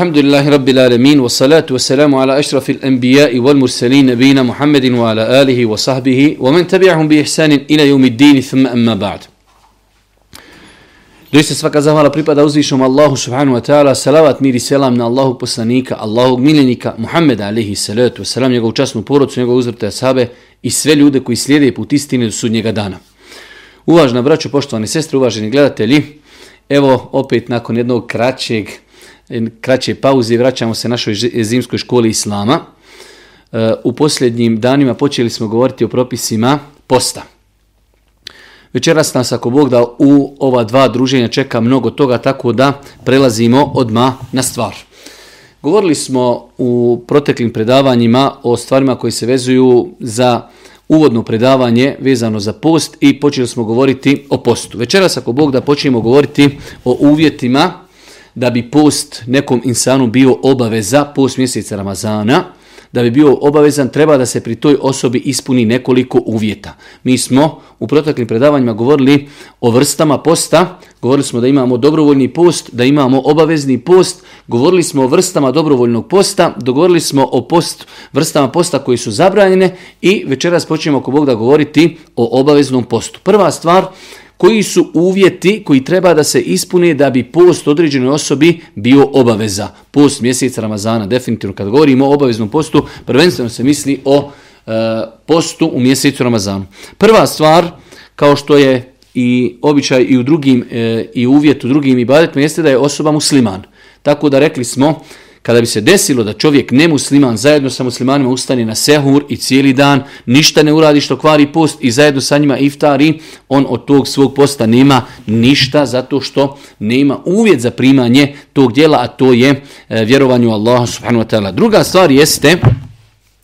Alhamdulillahi Rabbil Alamin, wa salatu wa salamu ala ašrafil anbija'i wal mursalin nabina Muhammedin wa ala alihi wa sahbihi, wa men tabi'ahum bi ihsanin ila thumma amma ba'd. Doista svaka zahvala pripada uzvišom Allahu subhanu wa ta'ala, salavat miri selam na Allahu poslanika, Allahog miljenika, Muhammeda alihi salatu wa salam, njegovu časnu porodcu, njegovu uzvrte asabe i sve ljude koji slijede put istine do sudnjega dana. Uvažna braćo, poštovani sestre, uvaženi gledatelji, evo opet nakon jednog kraćeg kraće pauze vraćamo se našoj zimskoj školi Islama. E, u posljednjim danima počeli smo govoriti o propisima posta. Večeras nas ako Bog da u ova dva druženja čeka mnogo toga, tako da prelazimo odma na stvar. Govorili smo u proteklim predavanjima o stvarima koji se vezuju za uvodno predavanje vezano za post i počeli smo govoriti o postu. Večeras ako Bog da počnemo govoriti o uvjetima da bi post nekom insanu bio obaveza, post mjeseca Ramazana, da bi bio obavezan, treba da se pri toj osobi ispuni nekoliko uvjeta. Mi smo u proteklim predavanjima govorili o vrstama posta, govorili smo da imamo dobrovoljni post, da imamo obavezni post, govorili smo o vrstama dobrovoljnog posta, dogovorili smo o post, vrstama posta koji su zabranjene i večeras počinjemo ako Bog da govoriti o obaveznom postu. Prva stvar, koji su uvjeti koji treba da se ispune da bi post određenoj osobi bio obaveza. Post mjeseca Ramazana, definitivno kad govorimo o obaveznom postu, prvenstveno se misli o e, postu u mjesecu Ramazanu. Prva stvar, kao što je i običaj i u drugim e, i uvjet u drugim ibadetima jeste da je osoba musliman. Tako da rekli smo kada bi se desilo da čovjek musliman zajedno sa muslimanima ustane na sehur i cijeli dan, ništa ne uradi što kvari post i zajedno sa njima iftari, on od tog svog posta nema ništa zato što nema uvjet za primanje tog dijela, a to je e, vjerovanju Allaha subhanahu wa ta'ala. Druga stvar jeste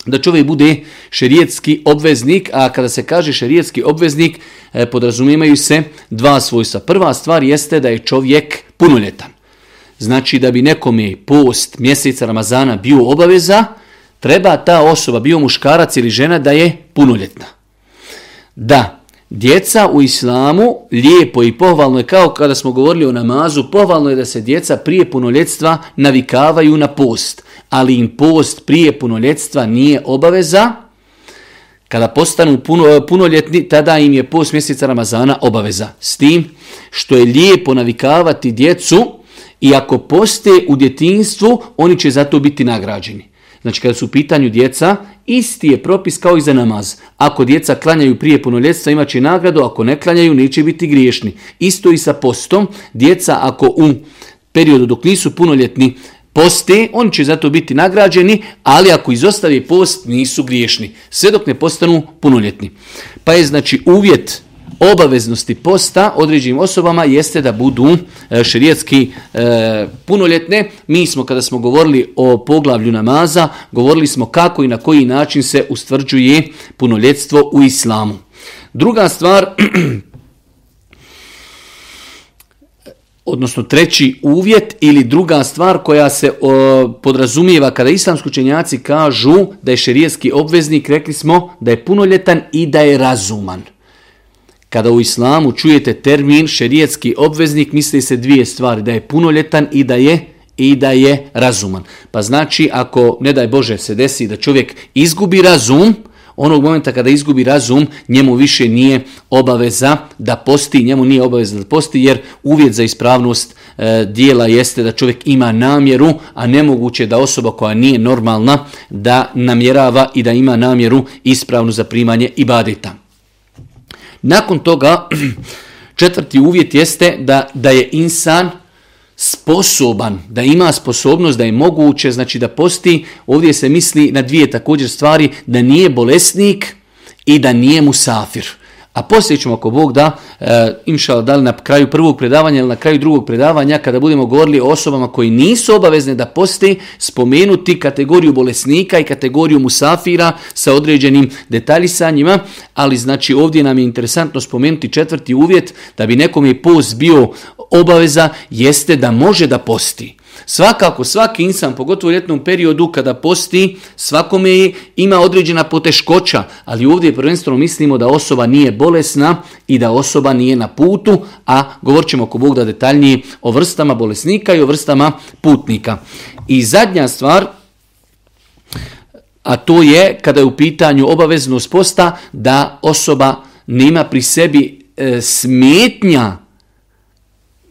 da čovjek bude šerijetski obveznik, a kada se kaže šerijetski obveznik, e, podrazumijemaju se dva svojstva. Prva stvar jeste da je čovjek punoljetan znači da bi nekome post mjeseca Ramazana bio obaveza, treba ta osoba, bio muškarac ili žena, da je punoljetna. Da, djeca u islamu lijepo i pohvalno je, kao kada smo govorili o namazu, pohvalno je da se djeca prije punoljetstva navikavaju na post, ali im post prije punoljetstva nije obaveza, kada postanu puno, e, punoljetni, tada im je post mjeseca Ramazana obaveza. S tim što je lijepo navikavati djecu i ako poste u djetinstvu, oni će za to biti nagrađeni. Znači kada su u pitanju djeca, isti je propis kao i za namaz. Ako djeca klanjaju prije punoljetstva imat će nagradu, ako ne klanjaju neće biti griješni. Isto i sa postom, djeca ako u periodu dok nisu punoljetni poste, oni će zato biti nagrađeni, ali ako izostavi post nisu griješni, sve dok ne postanu punoljetni. Pa je znači uvjet obaveznosti posta određenim osobama jeste da budu e, širijetski e, punoljetne. Mi smo kada smo govorili o poglavlju namaza, govorili smo kako i na koji način se ustvrđuje punoljetstvo u islamu. Druga stvar, odnosno treći uvjet ili druga stvar koja se podrazumijeva kada islamski učenjaci kažu da je širijetski obveznik, rekli smo da je punoljetan i da je razuman. Kada u islamu čujete termin šerijetski obveznik, misli se dvije stvari, da je punoljetan i da je i da je razuman. Pa znači, ako, ne daj Bože, se desi da čovjek izgubi razum, onog momenta kada izgubi razum, njemu više nije obaveza da posti, njemu nije obaveza da posti, jer uvjet za ispravnost e, dijela jeste da čovjek ima namjeru, a nemoguće da osoba koja nije normalna da namjerava i da ima namjeru ispravnu za primanje ibadeta. Nakon toga, četvrti uvjet jeste da, da je insan sposoban, da ima sposobnost, da je moguće, znači da posti. Ovdje se misli na dvije također stvari, da nije bolesnik i da nije musafir. A poslije ćemo ako Bog da, e, da li na kraju prvog predavanja ili na kraju drugog predavanja, kada budemo govorili o osobama koji nisu obavezne da posti, spomenuti kategoriju bolesnika i kategoriju musafira sa određenim detaljisanjima, ali znači ovdje nam je interesantno spomenuti četvrti uvjet da bi nekom je post bio obaveza, jeste da može da posti. Svakako, svaki insan, pogotovo u ljetnom periodu kada posti, svakome je, ima određena poteškoća, ali ovdje prvenstveno mislimo da osoba nije bolesna i da osoba nije na putu, a govorit ćemo ako Bog da detaljnije o vrstama bolesnika i o vrstama putnika. I zadnja stvar, a to je kada je u pitanju obaveznost posta da osoba nema pri sebi e, smetnja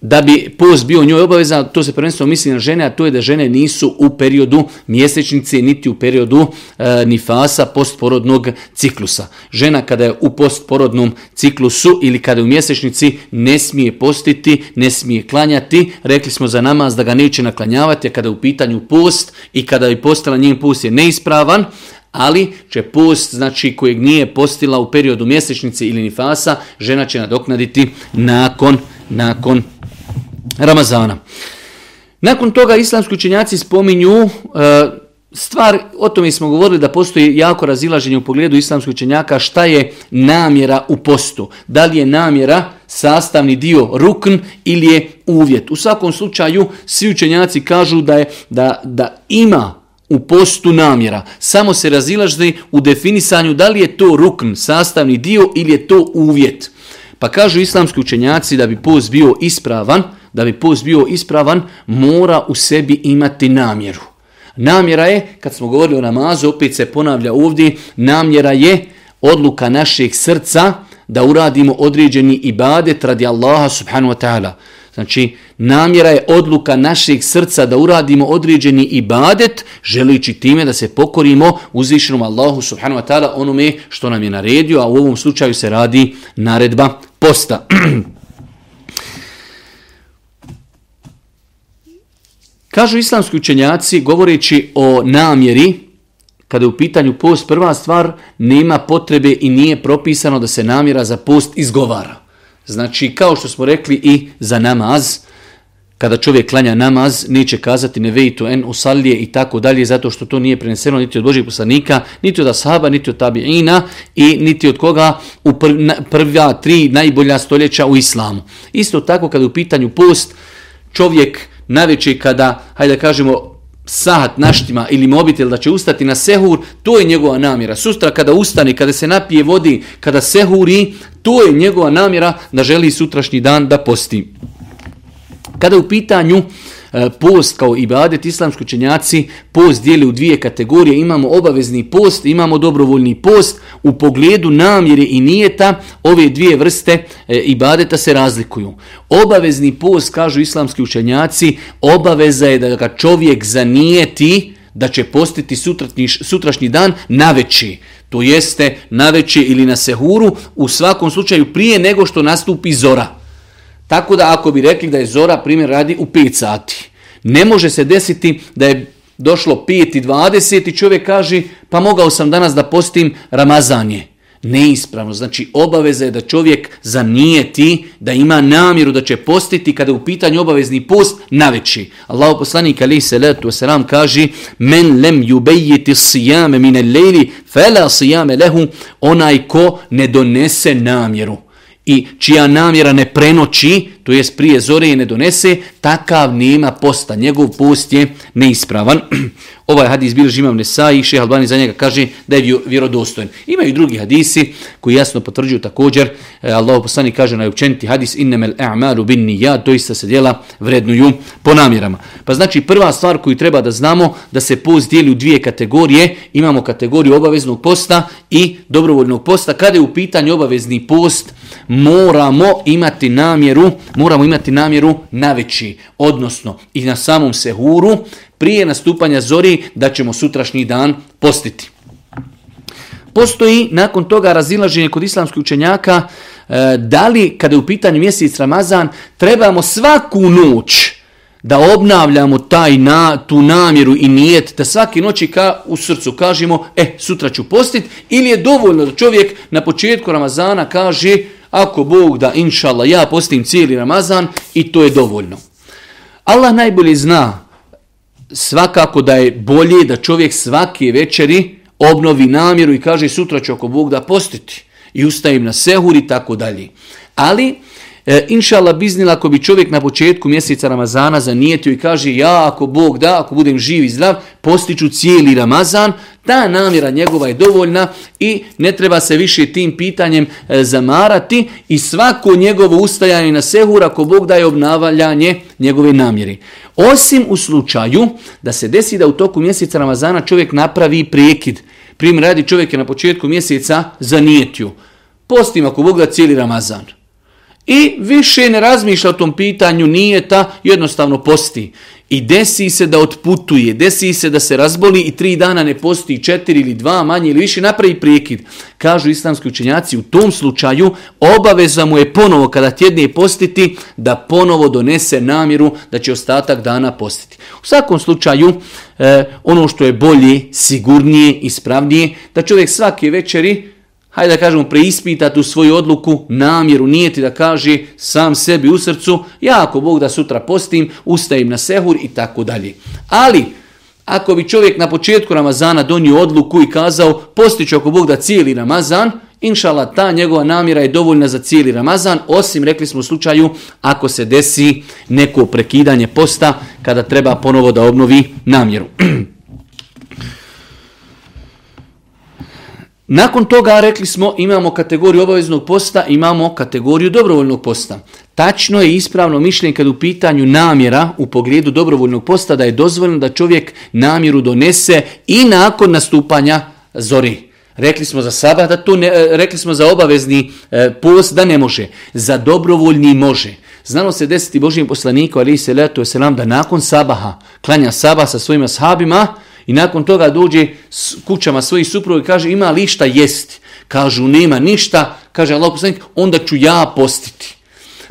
da bi post bio njoj obavezan, to se prvenstveno misli na žene, a to je da žene nisu u periodu mjesečnice, niti u periodu e, nifasa postporodnog ciklusa. Žena kada je u postporodnom ciklusu ili kada je u mjesečnici ne smije postiti, ne smije klanjati, rekli smo za namaz da ga neće naklanjavati, a kada je u pitanju post i kada je postala njen post je neispravan, ali će post, znači kojeg nije postila u periodu mjesečnice ili nifasa, žena će nadoknaditi nakon, nakon Ramazana. Nakon toga islamski učenjaci spominju e, stvar, o tome smo govorili da postoji jako razilaženje u pogledu islamskih učenjaka šta je namjera u postu. Da li je namjera sastavni dio rukn ili je uvjet. U svakom slučaju svi učenjaci kažu da, je, da, da ima u postu namjera. Samo se razilaže u definisanju da li je to rukn, sastavni dio ili je to uvjet. Pa kažu islamski učenjaci da bi post bio ispravan, da bi post bio ispravan, mora u sebi imati namjeru. Namjera je, kad smo govorili o namazu, opet se ponavlja ovdje, namjera je odluka našeg srca da uradimo određeni ibadet radi Allaha subhanahu wa ta'ala. Znači, namjera je odluka našeg srca da uradimo određeni ibadet, želići time da se pokorimo uzvišenom Allahu subhanahu wa ta'ala onome što nam je naredio, a u ovom slučaju se radi naredba posta. Kažu islamski učenjaci, govoreći o namjeri, kada je u pitanju post, prva stvar, nema potrebe i nije propisano da se namjera za post izgovara. Znači, kao što smo rekli i za namaz, kada čovjek klanja namaz, neće kazati ne to en usalije i tako dalje, zato što to nije preneseno niti od Božih poslanika, niti od ashaba, niti od tabiina i niti od koga u prva tri najbolja stoljeća u islamu. Isto tako kada je u pitanju post, čovjek naveče kada, hajde da kažemo, sahat naštima ili mobitel da će ustati na sehur, to je njegova namjera. Sutra kada ustane, kada se napije vodi, kada sehuri, to je njegova namjera da želi sutrašnji dan da posti. Kada je u pitanju e, post kao ibadet, islamski učenjaci post dijeli u dvije kategorije. Imamo obavezni post, imamo dobrovoljni post. U pogledu namjere i nijeta ove dvije vrste e, ibadeta se razlikuju. Obavezni post, kažu islamski učenjaci, obaveza je da ga čovjek zanijeti da će postiti sutrašnji dan na veći. To jeste na veći ili na sehuru, u svakom slučaju prije nego što nastupi zora. Tako da ako bi rekli da je zora primjer radi u 5 sati, ne može se desiti da je došlo 5 i 20 i čovjek kaže pa mogao sam danas da postim ramazanje. Neispravno, znači obaveza je da čovjek zanijeti da ima namjeru da će postiti kada je u pitanju obavezni post naveći. Allah poslanik alaih salatu wasalam kaže men lem jubejiti sijame mine lejli fela sijame lehu onaj ko ne donese namjeru i čija namjera ne prenoći to jest prije zore i ne donese, takav nema posta, njegov post je neispravan. ovaj hadis bilježi imam Nesa i Šeha Albani za njega kaže da je vjerodostojen. Imaju drugi hadisi koji jasno potvrđuju također, e, Allah poslani kaže najopćeniti hadis innemel a'malu bin ja doista se djela vrednuju po namjerama. Pa znači prva stvar koju treba da znamo da se post dijeli u dvije kategorije, imamo kategoriju obaveznog posta i dobrovoljnog posta. Kada je u pitanju obavezni post, moramo imati namjeru moramo imati namjeru naveći, odnosno i na samom sehuru prije nastupanja zori da ćemo sutrašnji dan postiti. Postoji nakon toga razilaženje kod islamskih učenjaka e, da li kada je u pitanju mjesec Ramazan trebamo svaku noć da obnavljamo taj na, tu namjeru i nijet, da svake noći ka, u srcu kažemo, e, sutra ću postiti, ili je dovoljno da čovjek na početku Ramazana kaže, ako Bog da, inšallah, ja postim cijeli Ramazan i to je dovoljno. Allah najbolje zna svakako da je bolje da čovjek svake večeri obnovi namjeru i kaže sutra ću ako Bog da postiti i ustajem na sehur i tako dalje. Ali E, inšala biznila ako bi čovjek na početku mjeseca Ramazana zanijetio i kaže ja ako Bog da, ako budem živ i zdrav, postiću cijeli Ramazan, ta namjera njegova je dovoljna i ne treba se više tim pitanjem e, zamarati i svako njegovo ustajanje na sehur ako Bog daje obnavaljanje njegove namjeri. Osim u slučaju da se desi da u toku mjeseca Ramazana čovjek napravi prekid. Primjer radi čovjek je na početku mjeseca zanijetio. Postim ako Bog da cijeli Ramazan. I više ne razmišlja o tom pitanju, nije ta, jednostavno posti. I desi se da otputuje, desi se da se razboli i tri dana ne posti, četiri ili dva manje ili više, napravi prekid. Kažu islamski učenjaci, u tom slučaju obaveza mu je ponovo kada tjedne postiti da ponovo donese namjeru da će ostatak dana postiti. U svakom slučaju, eh, ono što je bolje, sigurnije, ispravnije, da čovjek svake večeri hajde da kažemo, preispita tu svoju odluku, namjeru, nijeti da kaže sam sebi u srcu, ja ako Bog da sutra postim, ustajem na sehur i tako dalje. Ali, ako bi čovjek na početku Ramazana donio odluku i kazao postiću ako Bog da cijeli Ramazan, inšala ta njegova namjera je dovoljna za cijeli Ramazan, osim rekli smo u slučaju ako se desi neko prekidanje posta kada treba ponovo da obnovi namjeru. Nakon toga rekli smo imamo kategoriju obaveznog posta, imamo kategoriju dobrovoljnog posta. Tačno je ispravno mišljenje kad u pitanju namjera u pogledu dobrovoljnog posta da je dozvoljeno da čovjek namjeru donese i nakon nastupanja zori. Rekli smo za sabah da tu ne, e, rekli smo za obavezni e, post da ne može, za dobrovoljni može. Znalo se desiti Božijem poslaniku, ali se leto je nam da nakon sabaha klanja Saba sa svojima sahabima, i nakon toga dođe s kućama svojih supruga i kaže ima lišta šta jesti? Kažu nema ništa, kaže Allah onda ću ja postiti.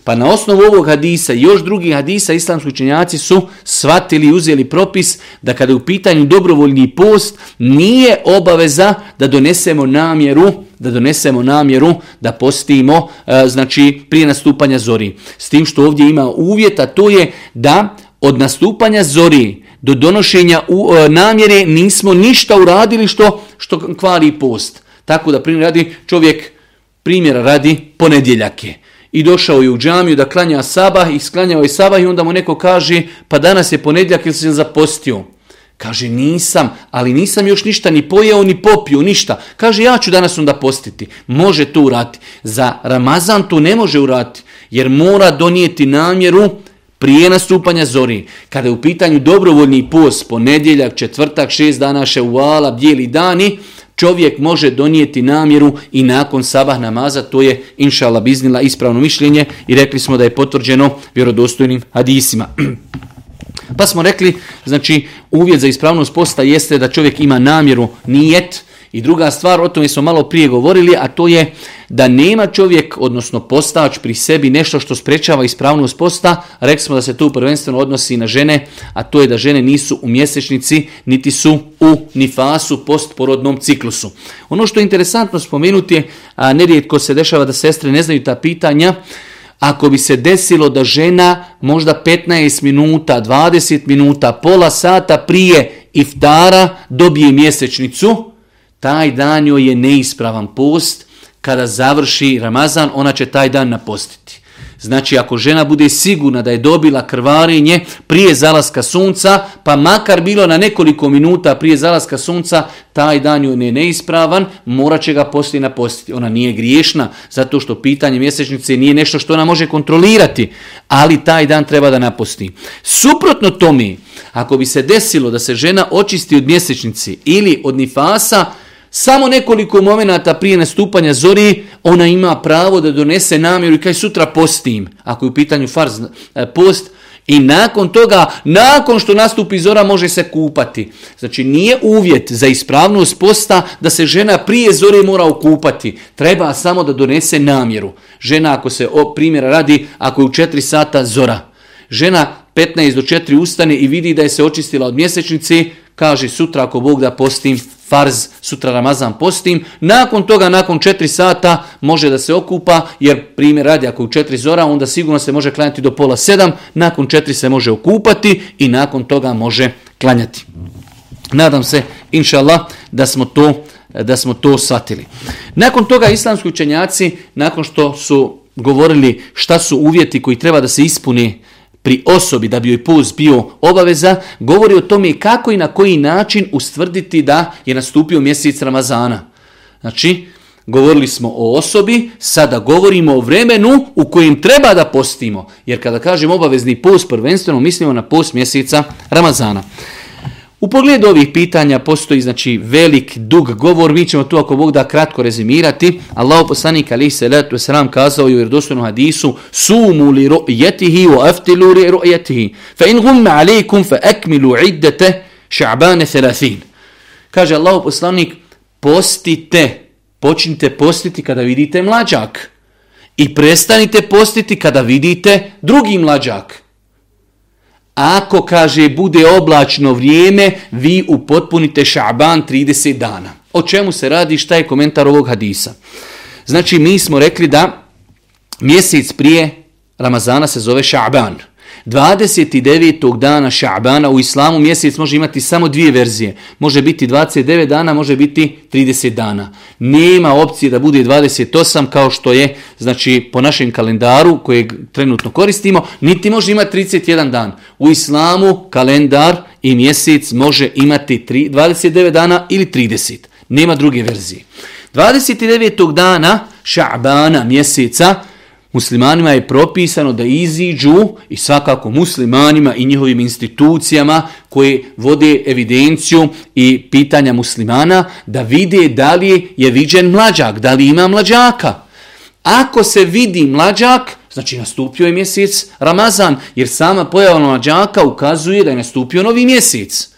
Pa na osnovu ovog hadisa i još drugih hadisa islamski učenjaci su shvatili i uzeli propis da kada je u pitanju dobrovoljni post nije obaveza da donesemo namjeru da donesemo namjeru da postimo e, znači prije nastupanja zori. S tim što ovdje ima uvjeta to je da od nastupanja zori do donošenja u, e, namjere nismo ništa uradili što, što kvari post. Tako da primjer radi čovjek, primjera radi ponedjeljake. I došao je u džamiju da klanja sabah i sklanjao je sabah i onda mu neko kaže pa danas je ponedjeljak ili se zapostio. Kaže nisam, ali nisam još ništa ni pojeo ni popio, ništa. Kaže ja ću danas onda postiti. Može to urati. Za Ramazan to ne može urati jer mora donijeti namjeru prije nastupanja zori, kada je u pitanju dobrovoljni post, ponedjeljak, četvrtak, šest dana uala bijeli dani, čovjek može donijeti namjeru i nakon sabah namaza, to je inšala biznila ispravno mišljenje i rekli smo da je potvrđeno vjerodostojnim hadisima. Pa smo rekli, znači, uvjet za ispravnost posta jeste da čovjek ima namjeru nijet, i druga stvar, o tome smo malo prije govorili, a to je da nema čovjek, odnosno postač pri sebi nešto što sprečava ispravnost posta. Rekli smo da se tu prvenstveno odnosi na žene, a to je da žene nisu u mjesečnici, niti su u nifasu postporodnom ciklusu. Ono što je interesantno spomenuti a nerijetko se dešava da sestre ne znaju ta pitanja, ako bi se desilo da žena možda 15 minuta, 20 minuta, pola sata prije iftara dobije mjesečnicu, taj dan joj je neispravan post, kada završi Ramazan, ona će taj dan napostiti. Znači, ako žena bude sigurna da je dobila krvarenje prije zalaska sunca, pa makar bilo na nekoliko minuta prije zalaska sunca, taj dan joj je neispravan, morat će ga poslije napostiti. Ona nije griješna, zato što pitanje mjesečnice nije nešto što ona može kontrolirati, ali taj dan treba da naposti. Suprotno tome, ako bi se desilo da se žena očisti od mjesečnice ili od nifasa, samo nekoliko momenata prije nastupanja zori, ona ima pravo da donese namjeru i kaj sutra postim, ako je u pitanju farz e, post, i nakon toga, nakon što nastupi zora, može se kupati. Znači, nije uvjet za ispravnost posta da se žena prije zore mora okupati. Treba samo da donese namjeru. Žena, ako se, o, primjera radi, ako je u 4 sata zora. Žena 15 do 4 ustane i vidi da je se očistila od mjesečnice, kaže sutra ako Bog da postim farz, sutra Ramazan postim, nakon toga, nakon četiri sata može da se okupa, jer primjer radi ako je u četiri zora, onda sigurno se može klanjati do pola sedam, nakon četiri se može okupati i nakon toga može klanjati. Nadam se, inša da smo to da smo to shvatili. Nakon toga islamski učenjaci, nakon što su govorili šta su uvjeti koji treba da se ispuni pri osobi da bi joj post bio obaveza, govori o tome kako i na koji način ustvrditi da je nastupio mjesec Ramazana. Znači, govorili smo o osobi, sada govorimo o vremenu u kojem treba da postimo. Jer kada kažem obavezni post, prvenstveno mislimo na post mjeseca Ramazana. U pogledu ovih pitanja postoji znači velik dug govor, mi ćemo tu ako Bog da kratko rezimirati. Allah poslanik ali se letu sram kazao je u vjerodostojnom hadisu sumu li ru'yatihi wa aftilu ru'yatihi fa in alaykum fa Kaže Allah poslanik postite, počnite postiti kada vidite mlađak i prestanite postiti kada vidite drugi mlađak. Ako, kaže, bude oblačno vrijeme, vi upotpunite šaban 30 dana. O čemu se radi, šta je komentar ovog hadisa? Znači, mi smo rekli da mjesec prije Ramazana se zove šaban. 29. dana Ša'bana u islamu mjesec može imati samo dvije verzije. Može biti 29 dana, može biti 30 dana. Nema opcije da bude 28 kao što je znači po našem kalendaru kojeg trenutno koristimo, niti može imati 31 dan. U islamu kalendar i mjesec može imati 29 dana ili 30. Nema druge verzije. 29. dana Ša'bana mjeseca Muslimanima je propisano da iziđu i svakako muslimanima i njihovim institucijama koje vode evidenciju i pitanja muslimana da vide da li je viđen mlađak, da li ima mlađaka. Ako se vidi mlađak, znači nastupio je mjesec Ramazan, jer sama pojava mlađaka ukazuje da je nastupio novi mjesec.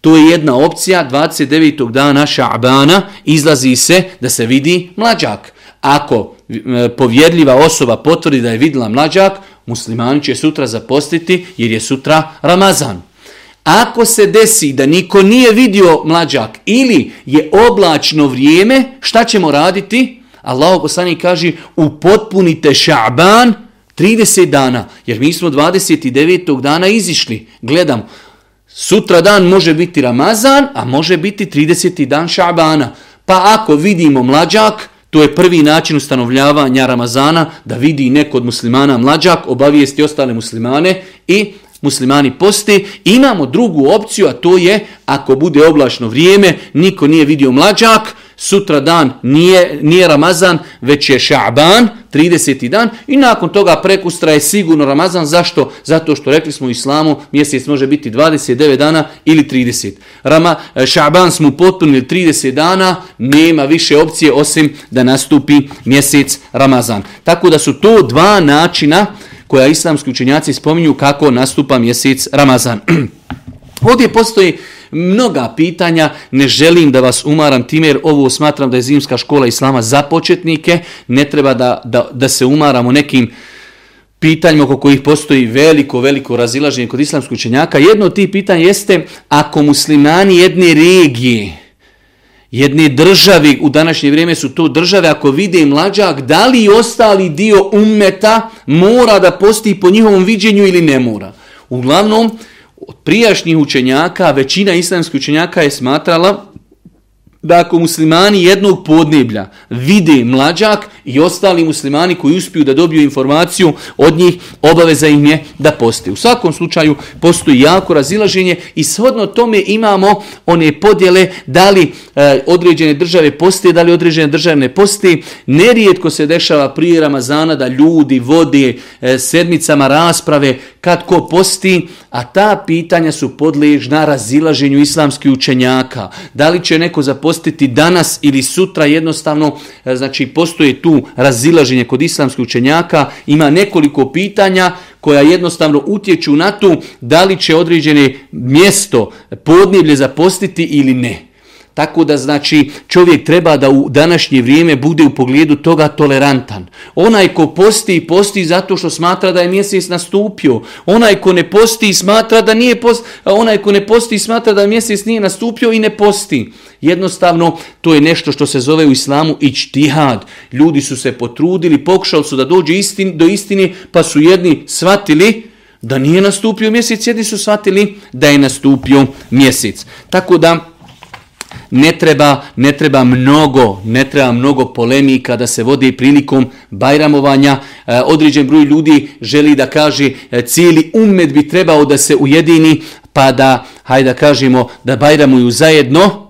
To je jedna opcija, 29. dana Ša'bana izlazi se da se vidi mlađak. Ako E, povjerljiva osoba potvrdi da je vidjela mlađak, muslimani će sutra zapostiti jer je sutra Ramazan. Ako se desi da niko nije vidio mlađak ili je oblačno vrijeme, šta ćemo raditi? Allah poslani kaže upotpunite šaban 30 dana, jer mi smo 29. dana izišli. Gledam, sutra dan može biti Ramazan, a može biti 30. dan šabana. Pa ako vidimo mlađak, to je prvi način ustanovljavanja Ramazana da vidi neko od muslimana mlađak, obavijesti ostale muslimane i muslimani poste. Imamo drugu opciju, a to je ako bude oblačno vrijeme, niko nije vidio mlađak, sutra dan nije, nije Ramazan, već je Šaban, 30. dan i nakon toga prekustra je sigurno Ramazan. Zašto? Zato što rekli smo u islamu mjesec može biti 29 dana ili 30. Rama, e, šaban smo potpunili 30 dana, nema više opcije osim da nastupi mjesec Ramazan. Tako da su to dva načina koja islamski učenjaci spominju kako nastupa mjesec Ramazan. Ovdje postoji mnoga pitanja, ne želim da vas umaram time jer ovo smatram da je zimska škola islama za početnike, ne treba da, da, da se umaramo nekim pitanjima oko kojih postoji veliko, veliko razilaženje kod islamskog učenjaka. Jedno od tih pitanja jeste ako muslimani jedne regije, jedne državi, u današnje vrijeme su to države, ako vide mlađak, da li ostali dio umeta mora da posti po njihovom viđenju ili ne mora. Uglavnom, od prijašnjih učenjaka, većina islamskih učenjaka je smatrala da ako muslimani jednog podneblja vide mlađak i ostali muslimani koji uspiju da dobiju informaciju od njih, obaveza im je da poste. U svakom slučaju postoji jako razilaženje i shodno tome imamo one podjele da li e, određene države poste, da li određene države ne poste. Nerijetko se dešava prije Ramazana da ljudi vode e, sedmicama rasprave kad ko posti, a ta pitanja su podležna razilaženju islamskih učenjaka. Da li će neko zaposliti postiti danas ili sutra, jednostavno, e, znači postoje tu razilaženje kod islamskih učenjaka, ima nekoliko pitanja koja jednostavno utječu na to da li će određene mjesto podneblje zapostiti ili ne. Tako da znači čovjek treba da u današnje vrijeme bude u pogledu toga tolerantan. Onaj ko posti, i posti zato što smatra da je mjesec nastupio. Onaj ko ne posti i smatra da nije post, onaj ko ne posti smatra da mjesec nije nastupio i ne posti. Jednostavno to je nešto što se zove u islamu ičtihad. Ljudi su se potrudili, pokušali su da dođu istin, do istine, pa su jedni shvatili da nije nastupio mjesec, jedni su shvatili da je nastupio mjesec. Tako da ne treba, ne treba mnogo, ne treba mnogo polemika da se vodi prilikom bajramovanja. E, određen broj ljudi želi da kaže e, cijeli umet bi trebao da se ujedini pa da, hajde da kažemo, da bajramuju zajedno.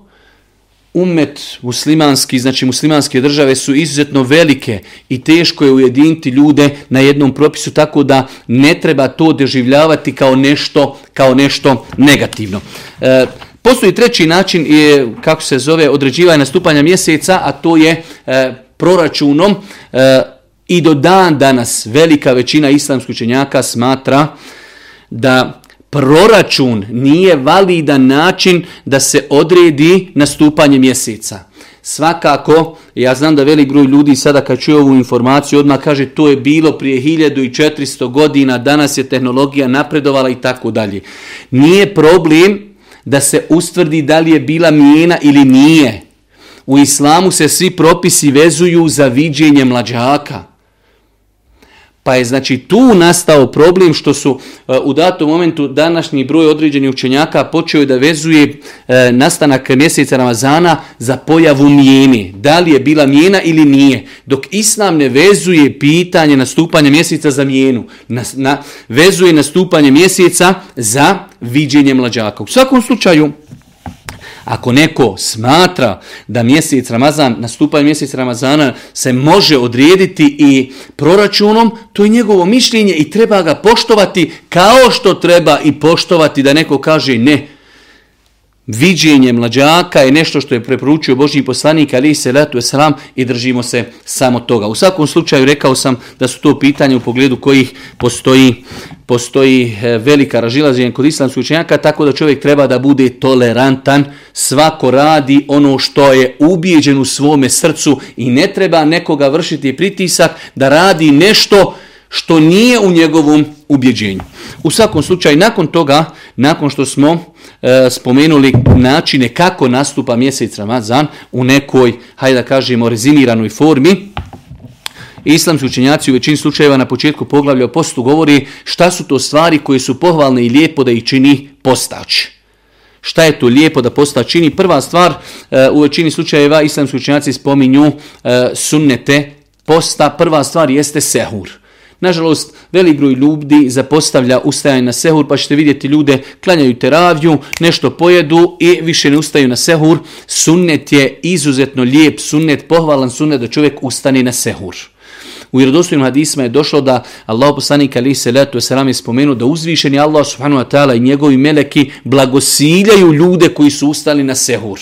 Umet muslimanski, znači muslimanske države su izuzetno velike i teško je ujediniti ljude na jednom propisu, tako da ne treba to deživljavati kao nešto, kao nešto negativno. E, Postoji treći način, kako se zove, određivanje nastupanja mjeseca, a to je e, proračunom e, i do dan danas velika većina islamskih učenjaka smatra da proračun nije validan način da se odredi nastupanje mjeseca. Svakako, ja znam da velik broj ljudi sada kad čuje ovu informaciju odmah kaže to je bilo prije 1400 godina, danas je tehnologija napredovala i tako dalje. Nije problem da se ustvrdi da li je bila mijena ili nije. U islamu se svi propisi vezuju za viđenje mlađaka. Pa je znači tu nastao problem što su e, u datom momentu današnji broj određenih učenjaka počeo da vezuje e, nastanak mjeseca Ramazana za pojavu mijene. Da li je bila mijena ili nije. Dok Islam ne vezuje pitanje nastupanja mjeseca za mijenu. Na, vezuje nastupanje mjeseca za viđenje mlađaka. U svakom slučaju, ako neko smatra da mjesec Ramazan, nastupanje mjesec Ramazana se može odrijediti i proračunom, to je njegovo mišljenje i treba ga poštovati kao što treba i poštovati da neko kaže ne, viđenje mlađaka je nešto što je preporučio Božji poslanik ali se letu sram i držimo se samo toga. U svakom slučaju rekao sam da su to pitanje u pogledu kojih postoji, postoji e, velika ražilaženja kod islamskih učenjaka, tako da čovjek treba da bude tolerantan, svako radi ono što je ubijeđen u svome srcu i ne treba nekoga vršiti pritisak da radi nešto što nije u njegovom ubjeđenju. U svakom slučaju, nakon toga, nakon što smo E, spomenuli načine kako nastupa mjesec Ramazan u nekoj, hajde da kažemo, rezimiranoj formi. Islamski učenjaci u većini slučajeva na početku poglavlja o postu govori šta su to stvari koje su pohvalne i lijepo da ih čini postač. Šta je to lijepo da postač čini? Prva stvar, e, u većini slučajeva islamski učenjaci spominju e, sunnete posta. Prva stvar jeste sehur. Nažalost, velik broj ljudi zapostavlja ustajanje na sehur, pa ćete vidjeti ljude klanjaju teravju, nešto pojedu i više ne ustaju na sehur. Sunnet je izuzetno lijep, sunnet, pohvalan sunnet da čovjek ustane na sehur. U vjerodostojnim hadisima je došlo da Allah poslanik ali se letu je spomenuo da uzvišeni Allah subhanahu wa ta'ala i njegovi meleki blagosiljaju ljude koji su ustali na sehur.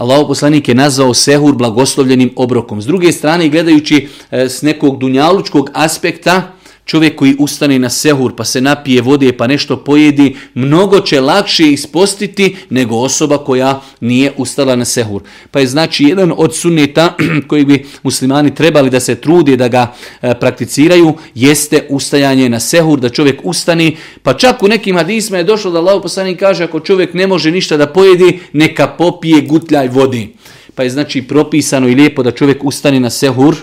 Allaho poslanik je nazvao sehur blagoslovljenim obrokom. S druge strane, gledajući e, s nekog dunjalučkog aspekta, Čovjek koji ustane na sehur pa se napije vode pa nešto pojedi, mnogo će lakše ispostiti nego osoba koja nije ustala na sehur. Pa je znači jedan od sunneta koji bi muslimani trebali da se trude da ga e, prakticiraju jeste ustajanje na sehur, da čovjek ustani. Pa čak u nekim hadisma je došlo da Allah poslanik kaže ako čovjek ne može ništa da pojedi, neka popije gutljaj vodi. Pa je znači propisano i lijepo da čovjek ustane na sehur,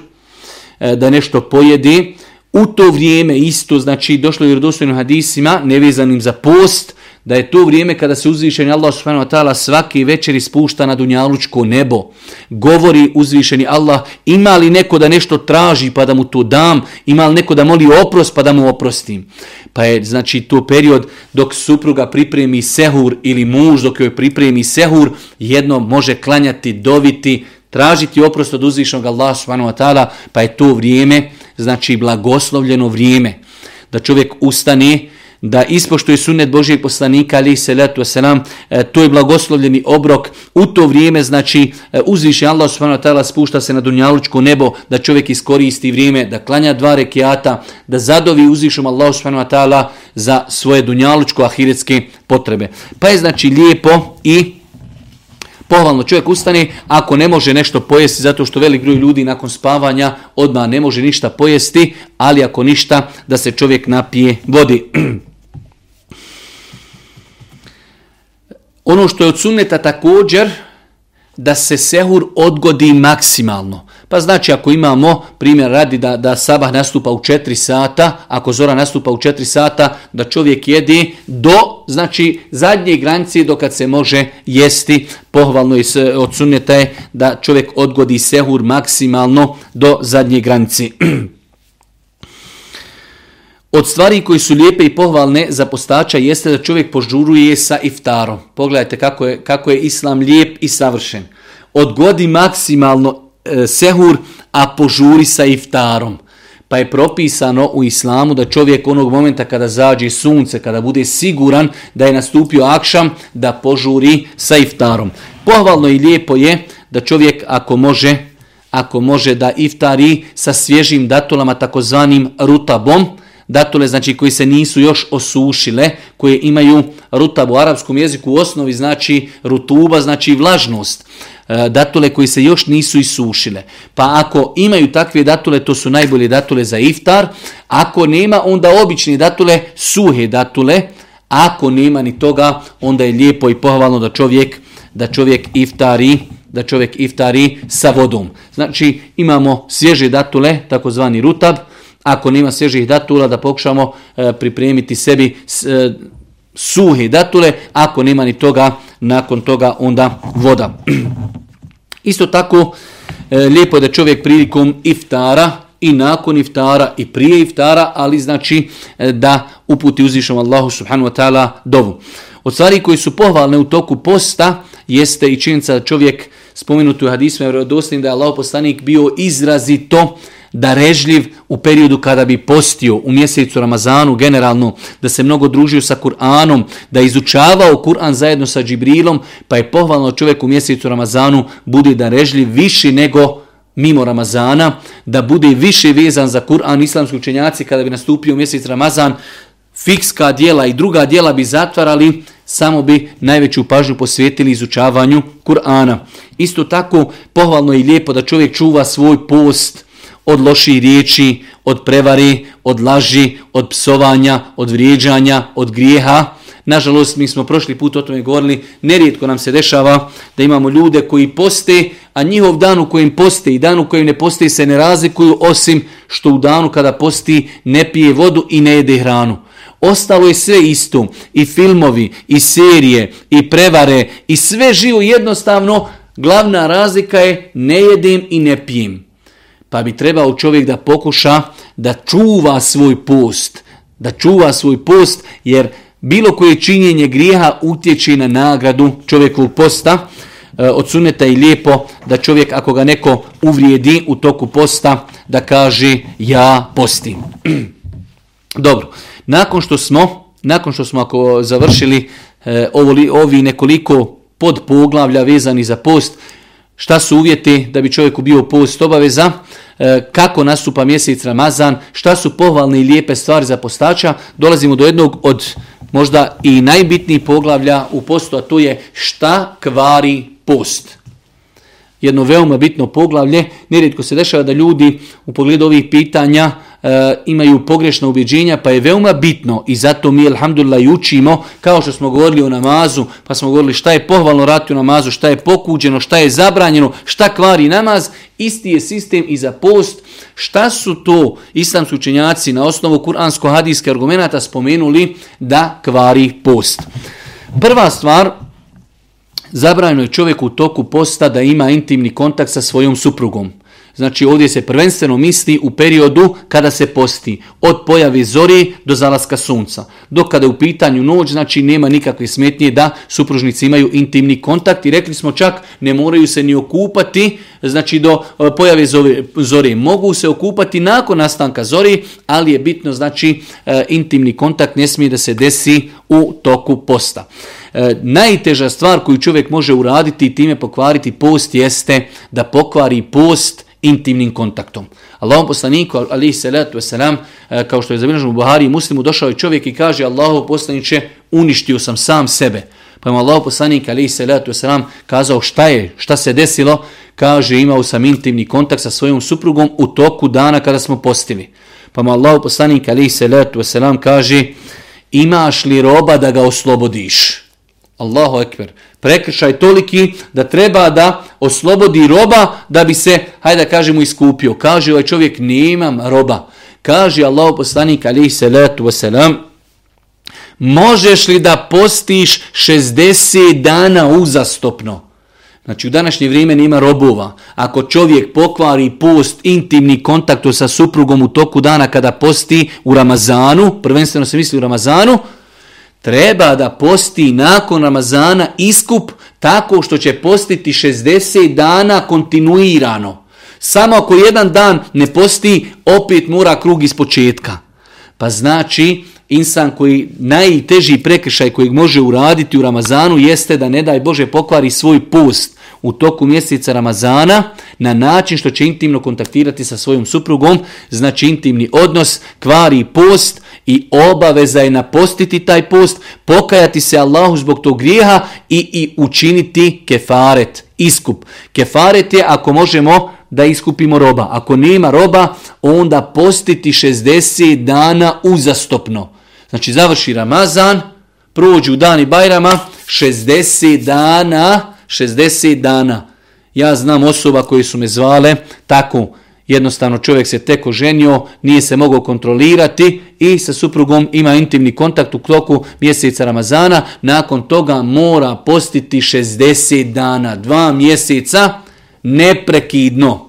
e, da nešto pojedi, u to vrijeme isto, znači došlo je vjerodostojnim hadisima, nevezanim za post, da je to vrijeme kada se uzvišeni Allah subhanahu wa svaki večer ispušta na dunjalučko nebo. Govori uzvišeni Allah, ima li neko da nešto traži pa da mu to dam, ima li neko da moli oprost pa da mu oprostim. Pa je znači to period dok supruga pripremi sehur ili muž dok joj pripremi sehur, jedno može klanjati, doviti, tražiti oprost od uzvišenog Allah subhanahu pa je to vrijeme znači blagoslovljeno vrijeme. Da čovjek ustane, da ispoštuje sunet Božijeg poslanika ali se letu selam e, to je blagoslovljeni obrok u to vrijeme znači e, uzviše Allah subhanahu spušta se na dunjalučko nebo da čovjek iskoristi vrijeme da klanja dva rekiata da zadovi uzvišom Allah subhanahu za svoje dunjalučko ahiretske potrebe pa je znači lijepo i Pohvalno čovjek ustane, ako ne može nešto pojesti, zato što velik broj ljudi nakon spavanja odmah ne može ništa pojesti, ali ako ništa, da se čovjek napije vodi. Ono što je od sunneta također, da se sehur odgodi maksimalno. Pa znači ako imamo primjer radi da, da sabah nastupa u 4 sata, ako zora nastupa u 4 sata, da čovjek jedi do znači zadnje granice do kad se može jesti. Pohvalno je od je da čovjek odgodi sehur maksimalno do zadnje granice. Od stvari koji su lijepe i pohvalne za postača jeste da čovjek požuruje sa iftarom. Pogledajte kako je, kako je islam lijep i savršen. Odgodi maksimalno E, sehur, a požuri sa iftarom. Pa je propisano u islamu da čovjek onog momenta kada zađe sunce, kada bude siguran da je nastupio akšam, da požuri sa iftarom. Pohvalno i lijepo je da čovjek ako može, ako može da iftari sa svježim datulama takozvanim rutabom, datule znači koji se nisu još osušile, koje imaju rutab u arapskom jeziku u osnovi znači rutuba, znači vlažnost. E, datule koji se još nisu isušile. Pa ako imaju takve datule, to su najbolje datule za iftar. Ako nema, onda obične datule, suhe datule. Ako nema ni toga, onda je lijepo i pohvalno da čovjek, da čovjek iftari da čovjek iftari sa vodom. Znači imamo svježe datule, takozvani rutab, ako nema svježih datula da pokušamo e, pripremiti sebi e, suhe datule, ako nema ni toga, nakon toga onda voda. Isto tako, e, lijepo je da čovjek prilikom iftara i nakon iftara i prije iftara, ali znači e, da uputi uzvišom Allahu subhanahu wa ta'ala dovu. Od stvari koji su pohvalne u toku posta jeste i činjenica da čovjek spomenuto u hadisma je da je Allah poslanik bio izrazito darežljiv u periodu kada bi postio u mjesecu Ramazanu generalno, da se mnogo družio sa Kur'anom, da je izučavao Kur'an zajedno sa Džibrilom, pa je pohvalno čovjek u mjesecu Ramazanu bude darežljiv više nego mimo Ramazana, da bude više vezan za Kur'an. Islamski učenjaci kada bi nastupio mjesec Ramazan, fikska dijela i druga dijela bi zatvarali samo bi najveću pažnju posvetili izučavanju Kur'ana. Isto tako pohvalno i lijepo da čovjek čuva svoj post od loših riječi, od prevari, od laži, od psovanja, od vrijeđanja, od grijeha. Nažalost, mi smo prošli put o tome govorili, nerijetko nam se dešava da imamo ljude koji poste, a njihov dan u kojem poste i dan u kojem ne poste se ne razlikuju, osim što u danu kada posti ne pije vodu i ne jede hranu. Ostalo je sve isto. I filmovi, i serije, i prevare, i sve živo jednostavno. Glavna razlika je ne jedem i ne pijem. Pa bi trebao čovjek da pokuša da čuva svoj post. Da čuva svoj post jer bilo koje činjenje grijeha utječi na nagradu čovjekovog posta. E, od suneta je lijepo da čovjek ako ga neko uvrijedi u toku posta da kaže ja postim. Dobro. Nakon što smo, nakon što smo ako završili e, ovi nekoliko podpoglavlja vezani za post, šta su uvjeti da bi čovjeku bio post obaveza, e, kako nastupa mjesec Ramazan, šta su pohvalne i lijepe stvari za postača, dolazimo do jednog od možda i najbitnijih poglavlja u postu, a to je šta kvari post. Jedno veoma bitno poglavlje, nerijetko se dešava da ljudi u pogledu ovih pitanja e, imaju pogrešna ubjeđenja, pa je veoma bitno i zato mi, alhamdulillah, učimo, kao što smo govorili o namazu, pa smo govorili šta je pohvalno rati u namazu, šta je pokuđeno, šta je zabranjeno, šta kvari namaz, isti je sistem i za post. Šta su to islamski učenjaci na osnovu kuransko hadijske argumenta spomenuli da kvari post? Prva stvar, zabranjeno je čovjeku u toku posta da ima intimni kontakt sa svojom suprugom. Znači ovdje se prvenstveno misli u periodu kada se posti, od pojave zori do zalaska sunca. Dok kada je u pitanju noć, znači nema nikakve smetnje da supružnici imaju intimni kontakt i rekli smo čak ne moraju se ni okupati, znači do e, pojave zori. Mogu se okupati nakon nastanka zori, ali je bitno znači e, intimni kontakt ne smije da se desi u toku posta. E, najteža stvar koju čovjek može uraditi i time pokvariti post jeste da pokvari post intimnim kontaktom. Allahom poslaniku, se salatu wasalam, e, kao što je zabilježeno u Buhari i muslimu, došao je čovjek i kaže Allahov poslaniče, uništio sam sam sebe. Pa mu Allahov poslanik, se salatu wasalam, kazao šta je, šta se desilo, kaže imao sam intimni kontakt sa svojom suprugom u toku dana kada smo postili. Pa mu Allahov poslanik, se salatu wasalam, kaže imaš li roba da ga oslobodiš? Allahu ekber. Prekršaj toliki da treba da oslobodi roba da bi se, hajde da kažemo, iskupio. Kaže ovaj čovjek, nemam roba. Kaže Allahu poslanik alihi salatu wasalam, možeš li da postiš 60 dana uzastopno? Znači u današnje vrijeme nema robova. Ako čovjek pokvari post, intimni kontakt sa suprugom u toku dana kada posti u Ramazanu, prvenstveno se misli u Ramazanu, treba da posti nakon Ramazana iskup tako što će postiti 60 dana kontinuirano. Samo ako jedan dan ne posti, opet mora krug iz početka. Pa znači, insan koji najteži prekršaj kojeg može uraditi u Ramazanu jeste da ne daj Bože pokvari svoj post u toku mjeseca Ramazana na način što će intimno kontaktirati sa svojom suprugom, znači intimni odnos, kvari post, i obaveza je napostiti taj post, pokajati se Allahu zbog tog grijeha i, i učiniti kefaret, iskup. Kefaret je ako možemo da iskupimo roba. Ako nema roba, onda postiti 60 dana uzastopno. Znači završi Ramazan, prođu dani Bajrama, 60 dana, 60 dana. Ja znam osoba koje su me zvale tako, Jednostavno čovjek se tek oženio, nije se mogao kontrolirati i sa suprugom ima intimni kontakt u kloku mjeseca Ramazana. Nakon toga mora postiti 60 dana, dva mjeseca neprekidno.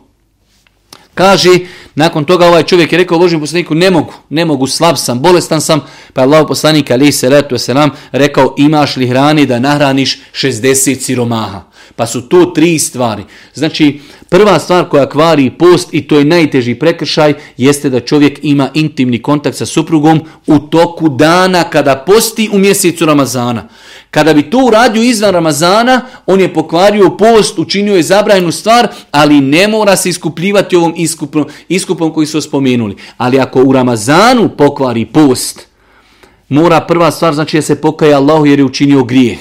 Kaže, nakon toga ovaj čovjek je rekao Božim poslaniku, ne mogu, ne mogu, slab sam, bolestan sam. Pa je Allah poslanik, ali se letu se nam, rekao, imaš li hrani da nahraniš 60 siromaha. Pa su to tri stvari. Znači, prva stvar koja kvari post i to je najteži prekršaj jeste da čovjek ima intimni kontakt sa suprugom u toku dana kada posti u mjesecu Ramazana. Kada bi to uradio izvan Ramazana, on je pokvario post, učinio je zabrajnu stvar, ali ne mora se iskupljivati ovom iskupom, iskupom koji su spomenuli. Ali ako u Ramazanu pokvari post, mora prva stvar znači da se pokaja Allahu jer je učinio grijeh.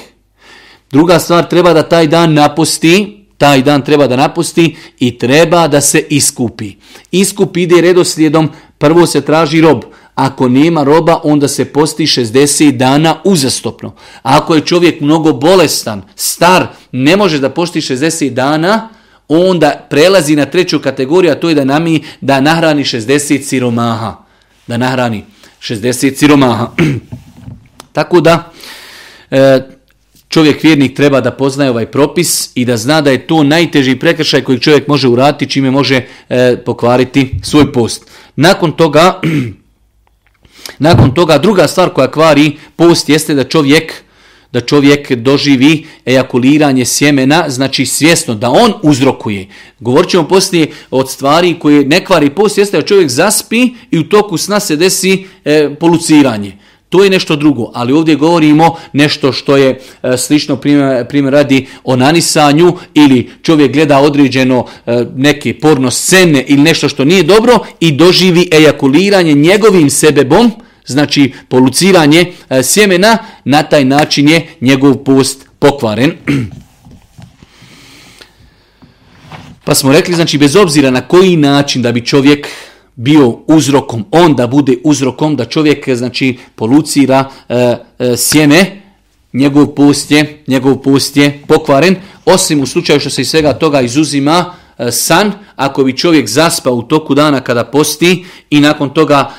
Druga stvar, treba da taj dan napusti, taj dan treba da napusti i treba da se iskupi. Iskup ide redoslijedom, prvo se traži rob, ako nema roba, onda se posti 60 dana uzastopno. ako je čovjek mnogo bolestan, star, ne može da posti 60 dana, onda prelazi na treću kategoriju, a to je da nami da nahrani 60 siromaha. Da nahrani 60 siromaha. Tako da, e, Čovjek vjernik treba da poznaje ovaj propis i da zna da je to najteži prekršaj koji čovjek može uraditi čime može e, pokvariti svoj post. Nakon toga, nakon toga druga stvar koja kvari post jeste da čovjek da čovjek doživi ejakuliranje sjemena, znači svjesno da on uzrokuje. Govorit ćemo poslije od stvari koje ne kvari post, jeste da čovjek zaspi i u toku sna se desi e, poluciranje. To je nešto drugo, ali ovdje govorimo nešto što je e, slično primjer, radi o nanisanju ili čovjek gleda određeno e, neke porno scene ili nešto što nije dobro i doživi ejakuliranje njegovim sebebom, znači poluciranje e, sjemena, na taj način je njegov post pokvaren. Pa smo rekli, znači, bez obzira na koji način da bi čovjek bio uzrokom, on da bude uzrokom da čovjek znači polucira e, e, sjene, njegov post je, njegov post je pokvaren, osim u slučaju što se iz svega toga izuzima e, san, ako bi čovjek zaspao u toku dana kada posti i nakon toga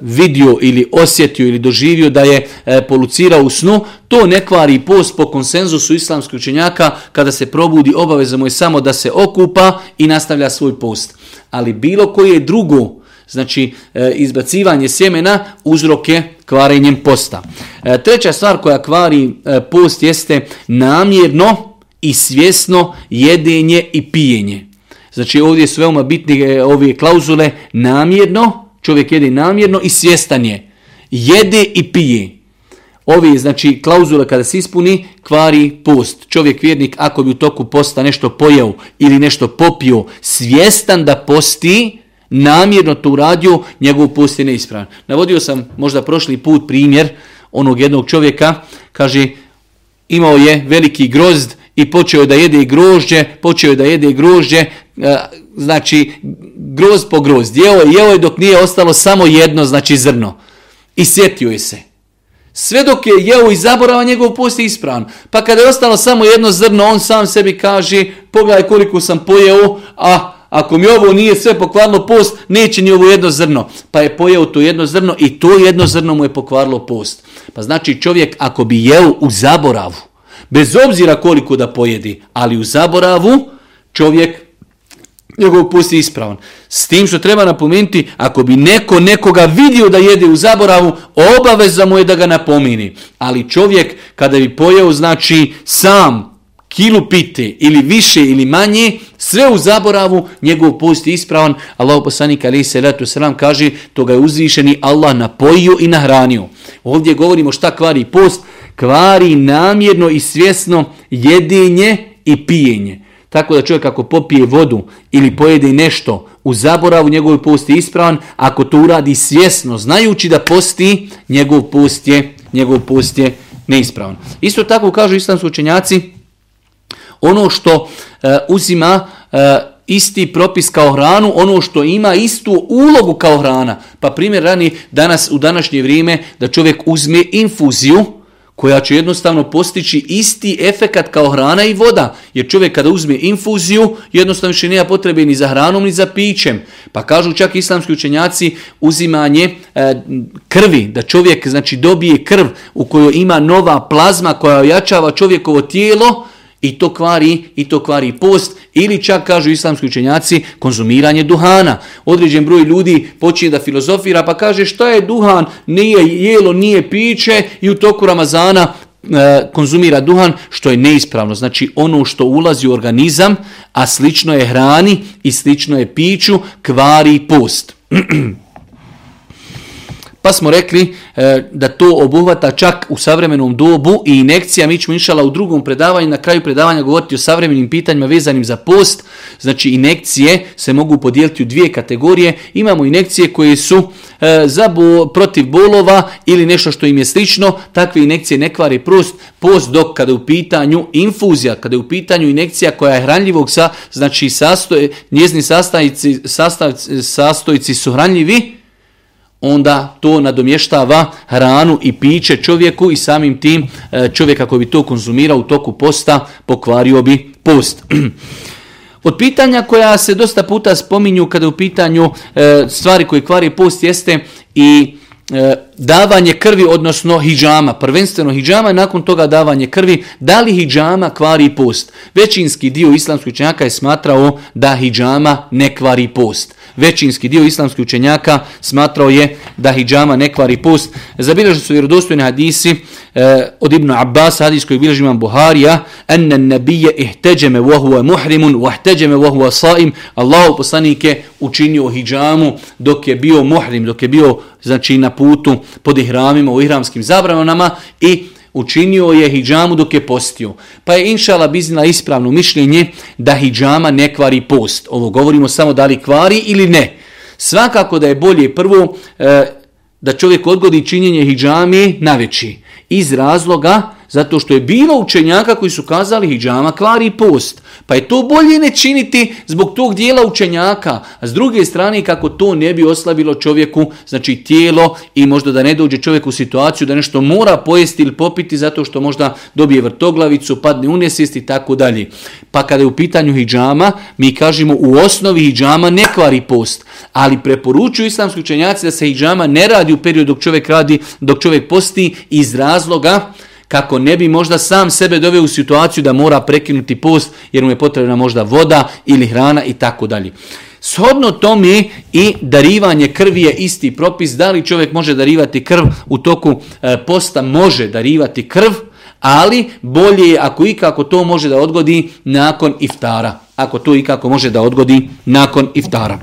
vidio ili osjetio ili doživio da je polucirao u snu, to ne kvari post po konsenzusu islamskih učenjaka kada se probudi obaveza je samo da se okupa i nastavlja svoj post. Ali bilo koje drugo Znači, e, izbacivanje sjemena uzroke kvarenjem posta. E, treća stvar koja kvari e, post jeste namjerno i svjesno jedenje i pijenje. Znači ovdje su veoma bitne ove klauzule namjerno, čovjek jede namjerno i svjestan je. Jede i pije. Ovi, znači, klauzule kada se ispuni, kvari post. Čovjek vjernik ako bi u toku posta nešto pojeo ili nešto popio, svjestan da posti, namjerno to uradio, njegov post je neispravan. Navodio sam možda prošli put primjer onog jednog čovjeka, kaže, imao je veliki grozd i počeo da jede grožđe, počeo je da jede grožđe, e, znači grozd po grozd, jeo je, jeo je dok nije ostalo samo jedno, znači zrno. I sjetio je se. Sve dok je jeo i zaborava, njegov post je ispravan. Pa kada je ostalo samo jedno zrno, on sam sebi kaže, pogledaj koliko sam pojeo, a ako mi ovo nije sve pokvarilo post, neće ni ovo jedno zrno. Pa je pojeo to jedno zrno i to jedno zrno mu je pokvarilo post. Pa znači čovjek ako bi jeo u zaboravu, bez obzira koliko da pojedi, ali u zaboravu, čovjek njegov post je ispravan. S tim što treba napomenuti, ako bi neko nekoga vidio da jede u zaboravu, obaveza mu je da ga napomini. Ali čovjek kada bi pojeo, znači sam kilu pite ili više ili manje, sve u zaboravu, njegov post je ispravan. Allah poslanik ali se letu Sram kaže, to ga je uzvišeni Allah napojio i nahranio. Ovdje govorimo šta kvari post, kvari namjerno i svjesno jedinje i pijenje. Tako da čovjek ako popije vodu ili pojede nešto u zaboravu, njegov post je ispravan. Ako to uradi svjesno, znajući da posti, njegov post je, njegov post je neispravan. Isto tako kažu islamski učenjaci, ono što e, uzima e, isti propis kao hranu, ono što ima istu ulogu kao hrana. Pa primjer rani danas u današnje vrijeme da čovjek uzme infuziju koja će jednostavno postići isti efekat kao hrana i voda. Jer čovjek kada uzme infuziju, jednostavno više nema potrebe ni za hranom ni za pićem. Pa kažu čak islamski učenjaci uzimanje e, krvi, da čovjek znači dobije krv u kojoj ima nova plazma koja ojačava čovjekovo tijelo, i to kvari, i to kvari post, ili čak kažu islamski učenjaci konzumiranje duhana. Određen broj ljudi počinje da filozofira pa kaže šta je duhan, nije jelo, nije piće i u toku Ramazana e, konzumira duhan što je neispravno. Znači ono što ulazi u organizam, a slično je hrani i slično je piću, kvari post. Pa smo rekli e, da to obuhvata čak u savremenom dobu i inekcija. Mi ćemo inšala u drugom predavanju, na kraju predavanja govoriti o savremenim pitanjima vezanim za post. Znači inekcije se mogu podijeliti u dvije kategorije. Imamo inekcije koje su e, za protiv bolova ili nešto što im je slično. Takve inekcije ne kvari prost. Post dok kada je u pitanju infuzija, kada je u pitanju inekcija koja je hranljivog sa, znači sastoje, njezni sastojci, sastojci su hranljivi, onda to nadomještava hranu i piće čovjeku i samim tim e, čovjek ako bi to konzumirao u toku posta pokvario bi post. Od pitanja koja se dosta puta spominju kada je u pitanju e, stvari koje kvari post jeste i e, davanje krvi, odnosno hijjama, prvenstveno hijjama nakon toga davanje krvi, da li hijjama kvari post? Većinski dio islamskih učenjaka je smatrao da hijjama ne kvari post. Većinski dio islamskih učenjaka smatrao je da hijjama ne kvari post. Zabilježeni su vjerodostojni hadisi eh, od Ibn Abbas, hadis koji bilježi imam Buharija, ene nabije ihteđeme vohuva muhrimun, vahteđeme vohuva saim, Allah poslanik je učinio hijjamu dok je bio muhrim, dok je bio znači na putu pod ihramima, u ihramskim zabranama i učinio je hijjamu dok je postio. Pa je inšala biznila ispravno mišljenje da hijjama ne kvari post. Ovo govorimo samo da li kvari ili ne. Svakako da je bolje prvo eh, da čovjek odgodi činjenje hijjami na veći. Iz razloga zato što je bilo učenjaka koji su kazali hijjama kvari post. Pa je to bolje ne činiti zbog tog dijela učenjaka. A s druge strane, kako to ne bi oslabilo čovjeku, znači tijelo i možda da ne dođe čovjek u situaciju da nešto mora pojesti ili popiti zato što možda dobije vrtoglavicu, padne unesisti i tako dalje. Pa kada je u pitanju hijjama, mi kažemo u osnovi hijjama ne kvari post. Ali preporučuju islamski učenjaci da se hijjama ne radi u periodu dok čovjek radi, dok čovjek posti iz razloga kako ne bi možda sam sebe doveo u situaciju da mora prekinuti post jer mu je potrebna možda voda ili hrana i tako dalje. Shodno tome i darivanje krvi je isti propis. Da li čovjek može darivati krv u toku e, posta? Može darivati krv, ali bolje je ako ikako to može da odgodi nakon iftara. Ako to ikako može da odgodi nakon iftara.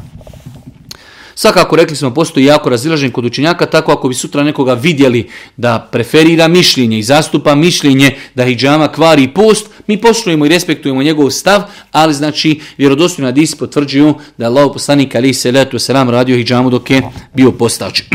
Svakako rekli smo, postoji jako razilažen kod učenjaka, tako ako bi sutra nekoga vidjeli da preferira mišljenje i zastupa mišljenje da hijjama kvari post, mi poslujemo i respektujemo njegov stav, ali znači vjerodostojni hadisi potvrđuju da je Allah poslanik ali se letu selam radio hijjamu dok je bio postač.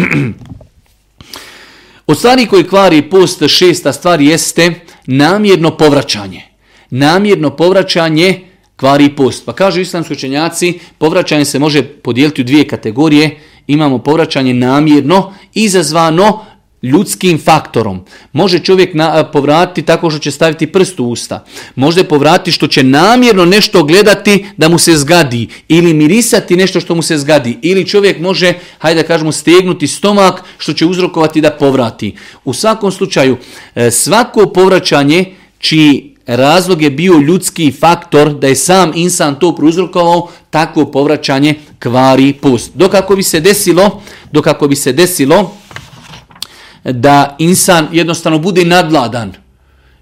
Od stvari koji kvari post šesta stvar jeste namjerno povraćanje. Namjerno povraćanje kvari post. Pa kažu islamski učenjaci, povraćanje se može podijeliti u dvije kategorije. Imamo povraćanje namjerno, izazvano ljudskim faktorom. Može čovjek na, povratiti tako što će staviti prst u usta. Može povratiti što će namjerno nešto gledati da mu se zgadi ili mirisati nešto što mu se zgadi ili čovjek može, hajde da kažemo, stegnuti stomak što će uzrokovati da povrati. U svakom slučaju, e, svako povraćanje čiji razlog je bio ljudski faktor da je sam insan to prouzrokovao, takvo povraćanje kvari post. Dok ako bi se desilo, dok ako bi se desilo da insan jednostavno bude nadladan,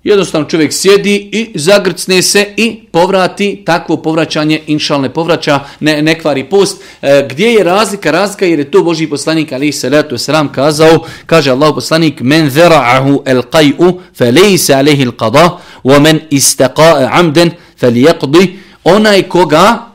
Jednostavno čovjek sjedi i zagrcne se i povrati takvo povraćanje, inšal ne povraća, ne, ne kvari post. E, gdje je razlika? Razlika jer je to Boži poslanik ali se sram kazao, kaže Allah poslanik men zera'ahu el qaj'u fe lejse alehi il qada وَمَنْ إِسْتَقَاءَ عَمْدًا Onaj koga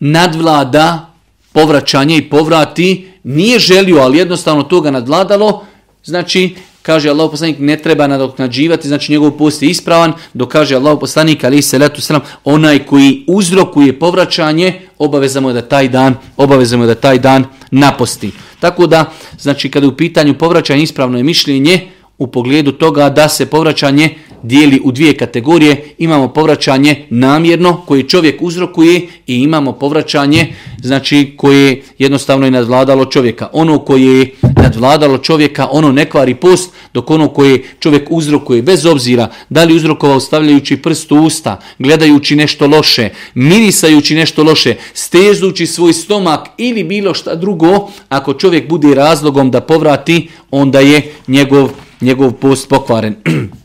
nadvlada povraćanje i povrati, nije želio, ali jednostavno toga nadvladalo, znači kaže Allah poslanik ne treba nadoknađivati, znači njegov post je ispravan, dok kaže Allah poslanik ali se letu sram, onaj koji uzrokuje povraćanje, obavezamo je da taj dan, obavezamo je da taj dan naposti. Tako da, znači kada je u pitanju povraćanje ispravno je mišljenje u pogledu toga da se povraćanje dijeli u dvije kategorije. Imamo povraćanje namjerno koje čovjek uzrokuje i imamo povraćanje znači koje jednostavno je nadvladalo čovjeka. Ono koje je nadvladalo čovjeka, ono ne kvari post, dok ono koje čovjek uzrokuje, bez obzira da li uzrokovao stavljajući prst u usta, gledajući nešto loše, mirisajući nešto loše, stezući svoj stomak ili bilo šta drugo, ako čovjek bude razlogom da povrati, onda je njegov, njegov post pokvaren.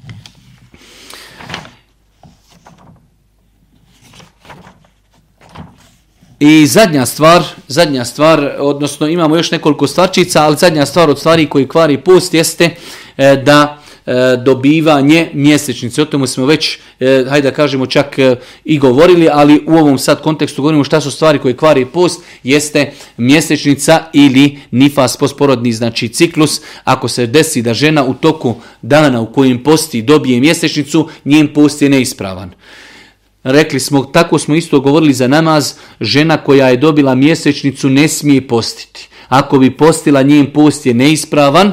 I zadnja stvar, zadnja stvar, odnosno imamo još nekoliko stvarčica, ali zadnja stvar od stvari koji kvari post jeste e, da e, dobivanje mjesečnice. O tome smo već, e, hajde da kažemo, čak i govorili, ali u ovom sad kontekstu govorimo šta su stvari koje kvari post, jeste mjesečnica ili nifas posporodni, znači ciklus. Ako se desi da žena u toku dana u kojem posti dobije mjesečnicu, njen post je neispravan. Rekli smo, tako smo isto govorili za namaz, žena koja je dobila mjesečnicu ne smije postiti. Ako bi postila, njen post je neispravan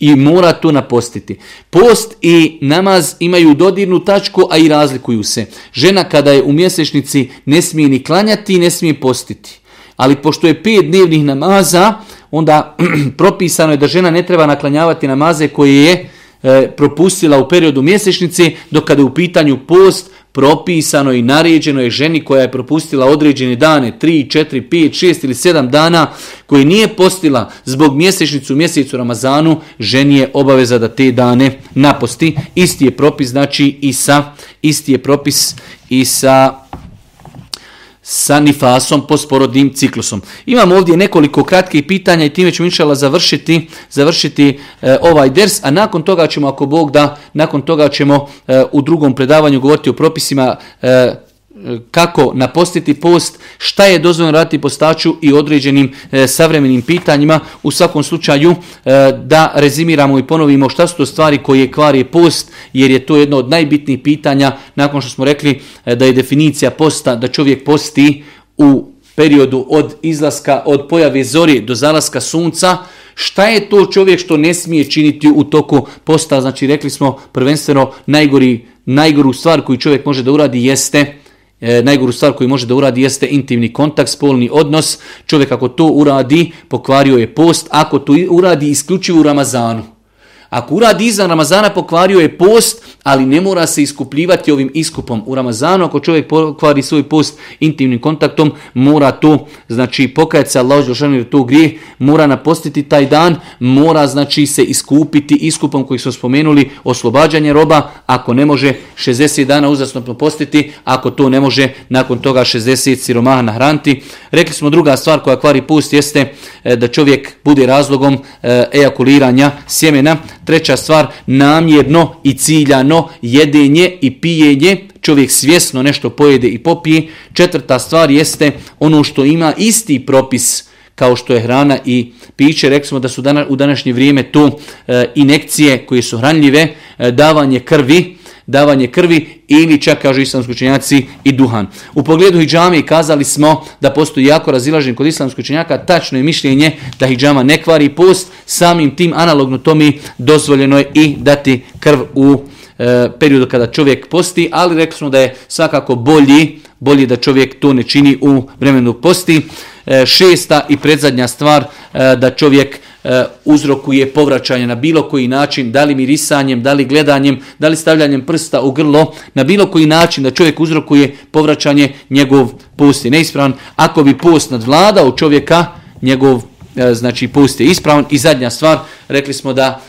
i mora to napostiti. Post i namaz imaju dodirnu tačku, a i razlikuju se. Žena kada je u mjesečnici ne smije ni klanjati, ne smije postiti. Ali pošto je pet dnevnih namaza, onda propisano je da žena ne treba naklanjavati namaze koje je e, propustila u periodu mjesečnici dok kada je u pitanju post, propisano i naređeno je ženi koja je propustila određene dane, 3, 4, 5, 6 ili 7 dana, koji nije postila zbog mjesečnicu mjesecu Ramazanu, ženi je obaveza da te dane naposti. Isti je propis, znači i sa, isti je propis i sa sa nifasom posporodnim ciklusom. Imamo ovdje nekoliko kratkih pitanja i time ćemo inšala završiti, završiti e, ovaj ders, a nakon toga ćemo, ako Bog da, nakon toga ćemo e, u drugom predavanju govoriti o propisima e, kako napostiti post, šta je dozvoljeno raditi postaču i određenim e, savremenim pitanjima. U svakom slučaju e, da rezimiramo i ponovimo šta su to stvari koje kvari post, jer je to jedno od najbitnijih pitanja nakon što smo rekli e, da je definicija posta da čovjek posti u periodu od izlaska, od pojave zori do zalaska sunca, šta je to čovjek što ne smije činiti u toku posta, znači rekli smo prvenstveno najgori, najgoru stvar koju čovjek može da uradi jeste E, najgoru stvar koju može da uradi jeste intimni kontakt, spolni odnos. Čovjek ako to uradi, pokvario je post. Ako to uradi isključivo u Ramazanu, ako uradi izvan Ramazana pokvario je post, ali ne mora se iskupljivati ovim iskupom u Ramazanu. Ako čovjek pokvari svoj post intimnim kontaktom, mora to, znači pokajati se Allah jer to mora napostiti taj dan, mora znači se iskupiti iskupom koji smo spomenuli, oslobađanje roba, ako ne može 60 dana uzasno postiti, ako to ne može nakon toga 60 siromaha hranti. Rekli smo druga stvar koja kvari post jeste e, da čovjek bude razlogom e, ejakuliranja sjemena, Treća stvar, namjerno i ciljano jedenje i pijenje. Čovjek svjesno nešto pojede i popije. Četvrta stvar jeste ono što ima isti propis kao što je hrana i piće. Rekli smo da su u današnje vrijeme tu e, inekcije koje su hranljive, e, davanje krvi, davanje krvi ili čak, kažu islamski učenjaci, i duhan. U pogledu i kazali smo da postoji jako razilažen kod islamskih učenjaka, tačno je mišljenje da hijjama ne kvari post, samim tim analogno mi dozvoljeno je i dati krv u e, periodu kada čovjek posti, ali rekli smo da je svakako bolji bolje da čovjek to ne čini u vremenu posti. E, šesta i predzadnja stvar e, da čovjek e, uzrokuje povraćanje na bilo koji način, da li mirisanjem, da li gledanjem, da li stavljanjem prsta u grlo, na bilo koji način da čovjek uzrokuje povraćanje njegov post je neispravan. Ako bi post nadvladao čovjeka, njegov znači post je ispravan. I zadnja stvar, rekli smo da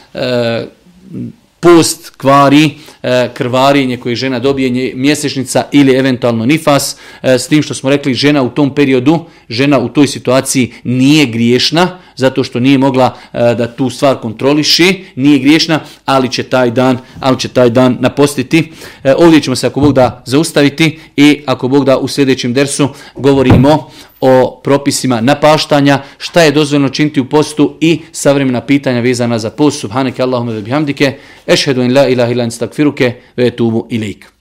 post kvari e, krvarenje koje žena dobije mjesečnica ili eventualno nifas e, s tim što smo rekli žena u tom periodu žena u toj situaciji nije griješna zato što nije mogla e, da tu stvar kontroliši nije griješna ali će taj dan ali će taj dan napostiti ovdje ćemo se ako Bog da zaustaviti i ako Bog da u sljedećem dersu govorimo o propisima napaštanja, šta je dozvoljeno činiti u postu i savremena pitanja vezana za post. Subhaneke Allahume ve bihamdike, ešhedu in la ilaha ilan stakfiruke, ve tubu ilik.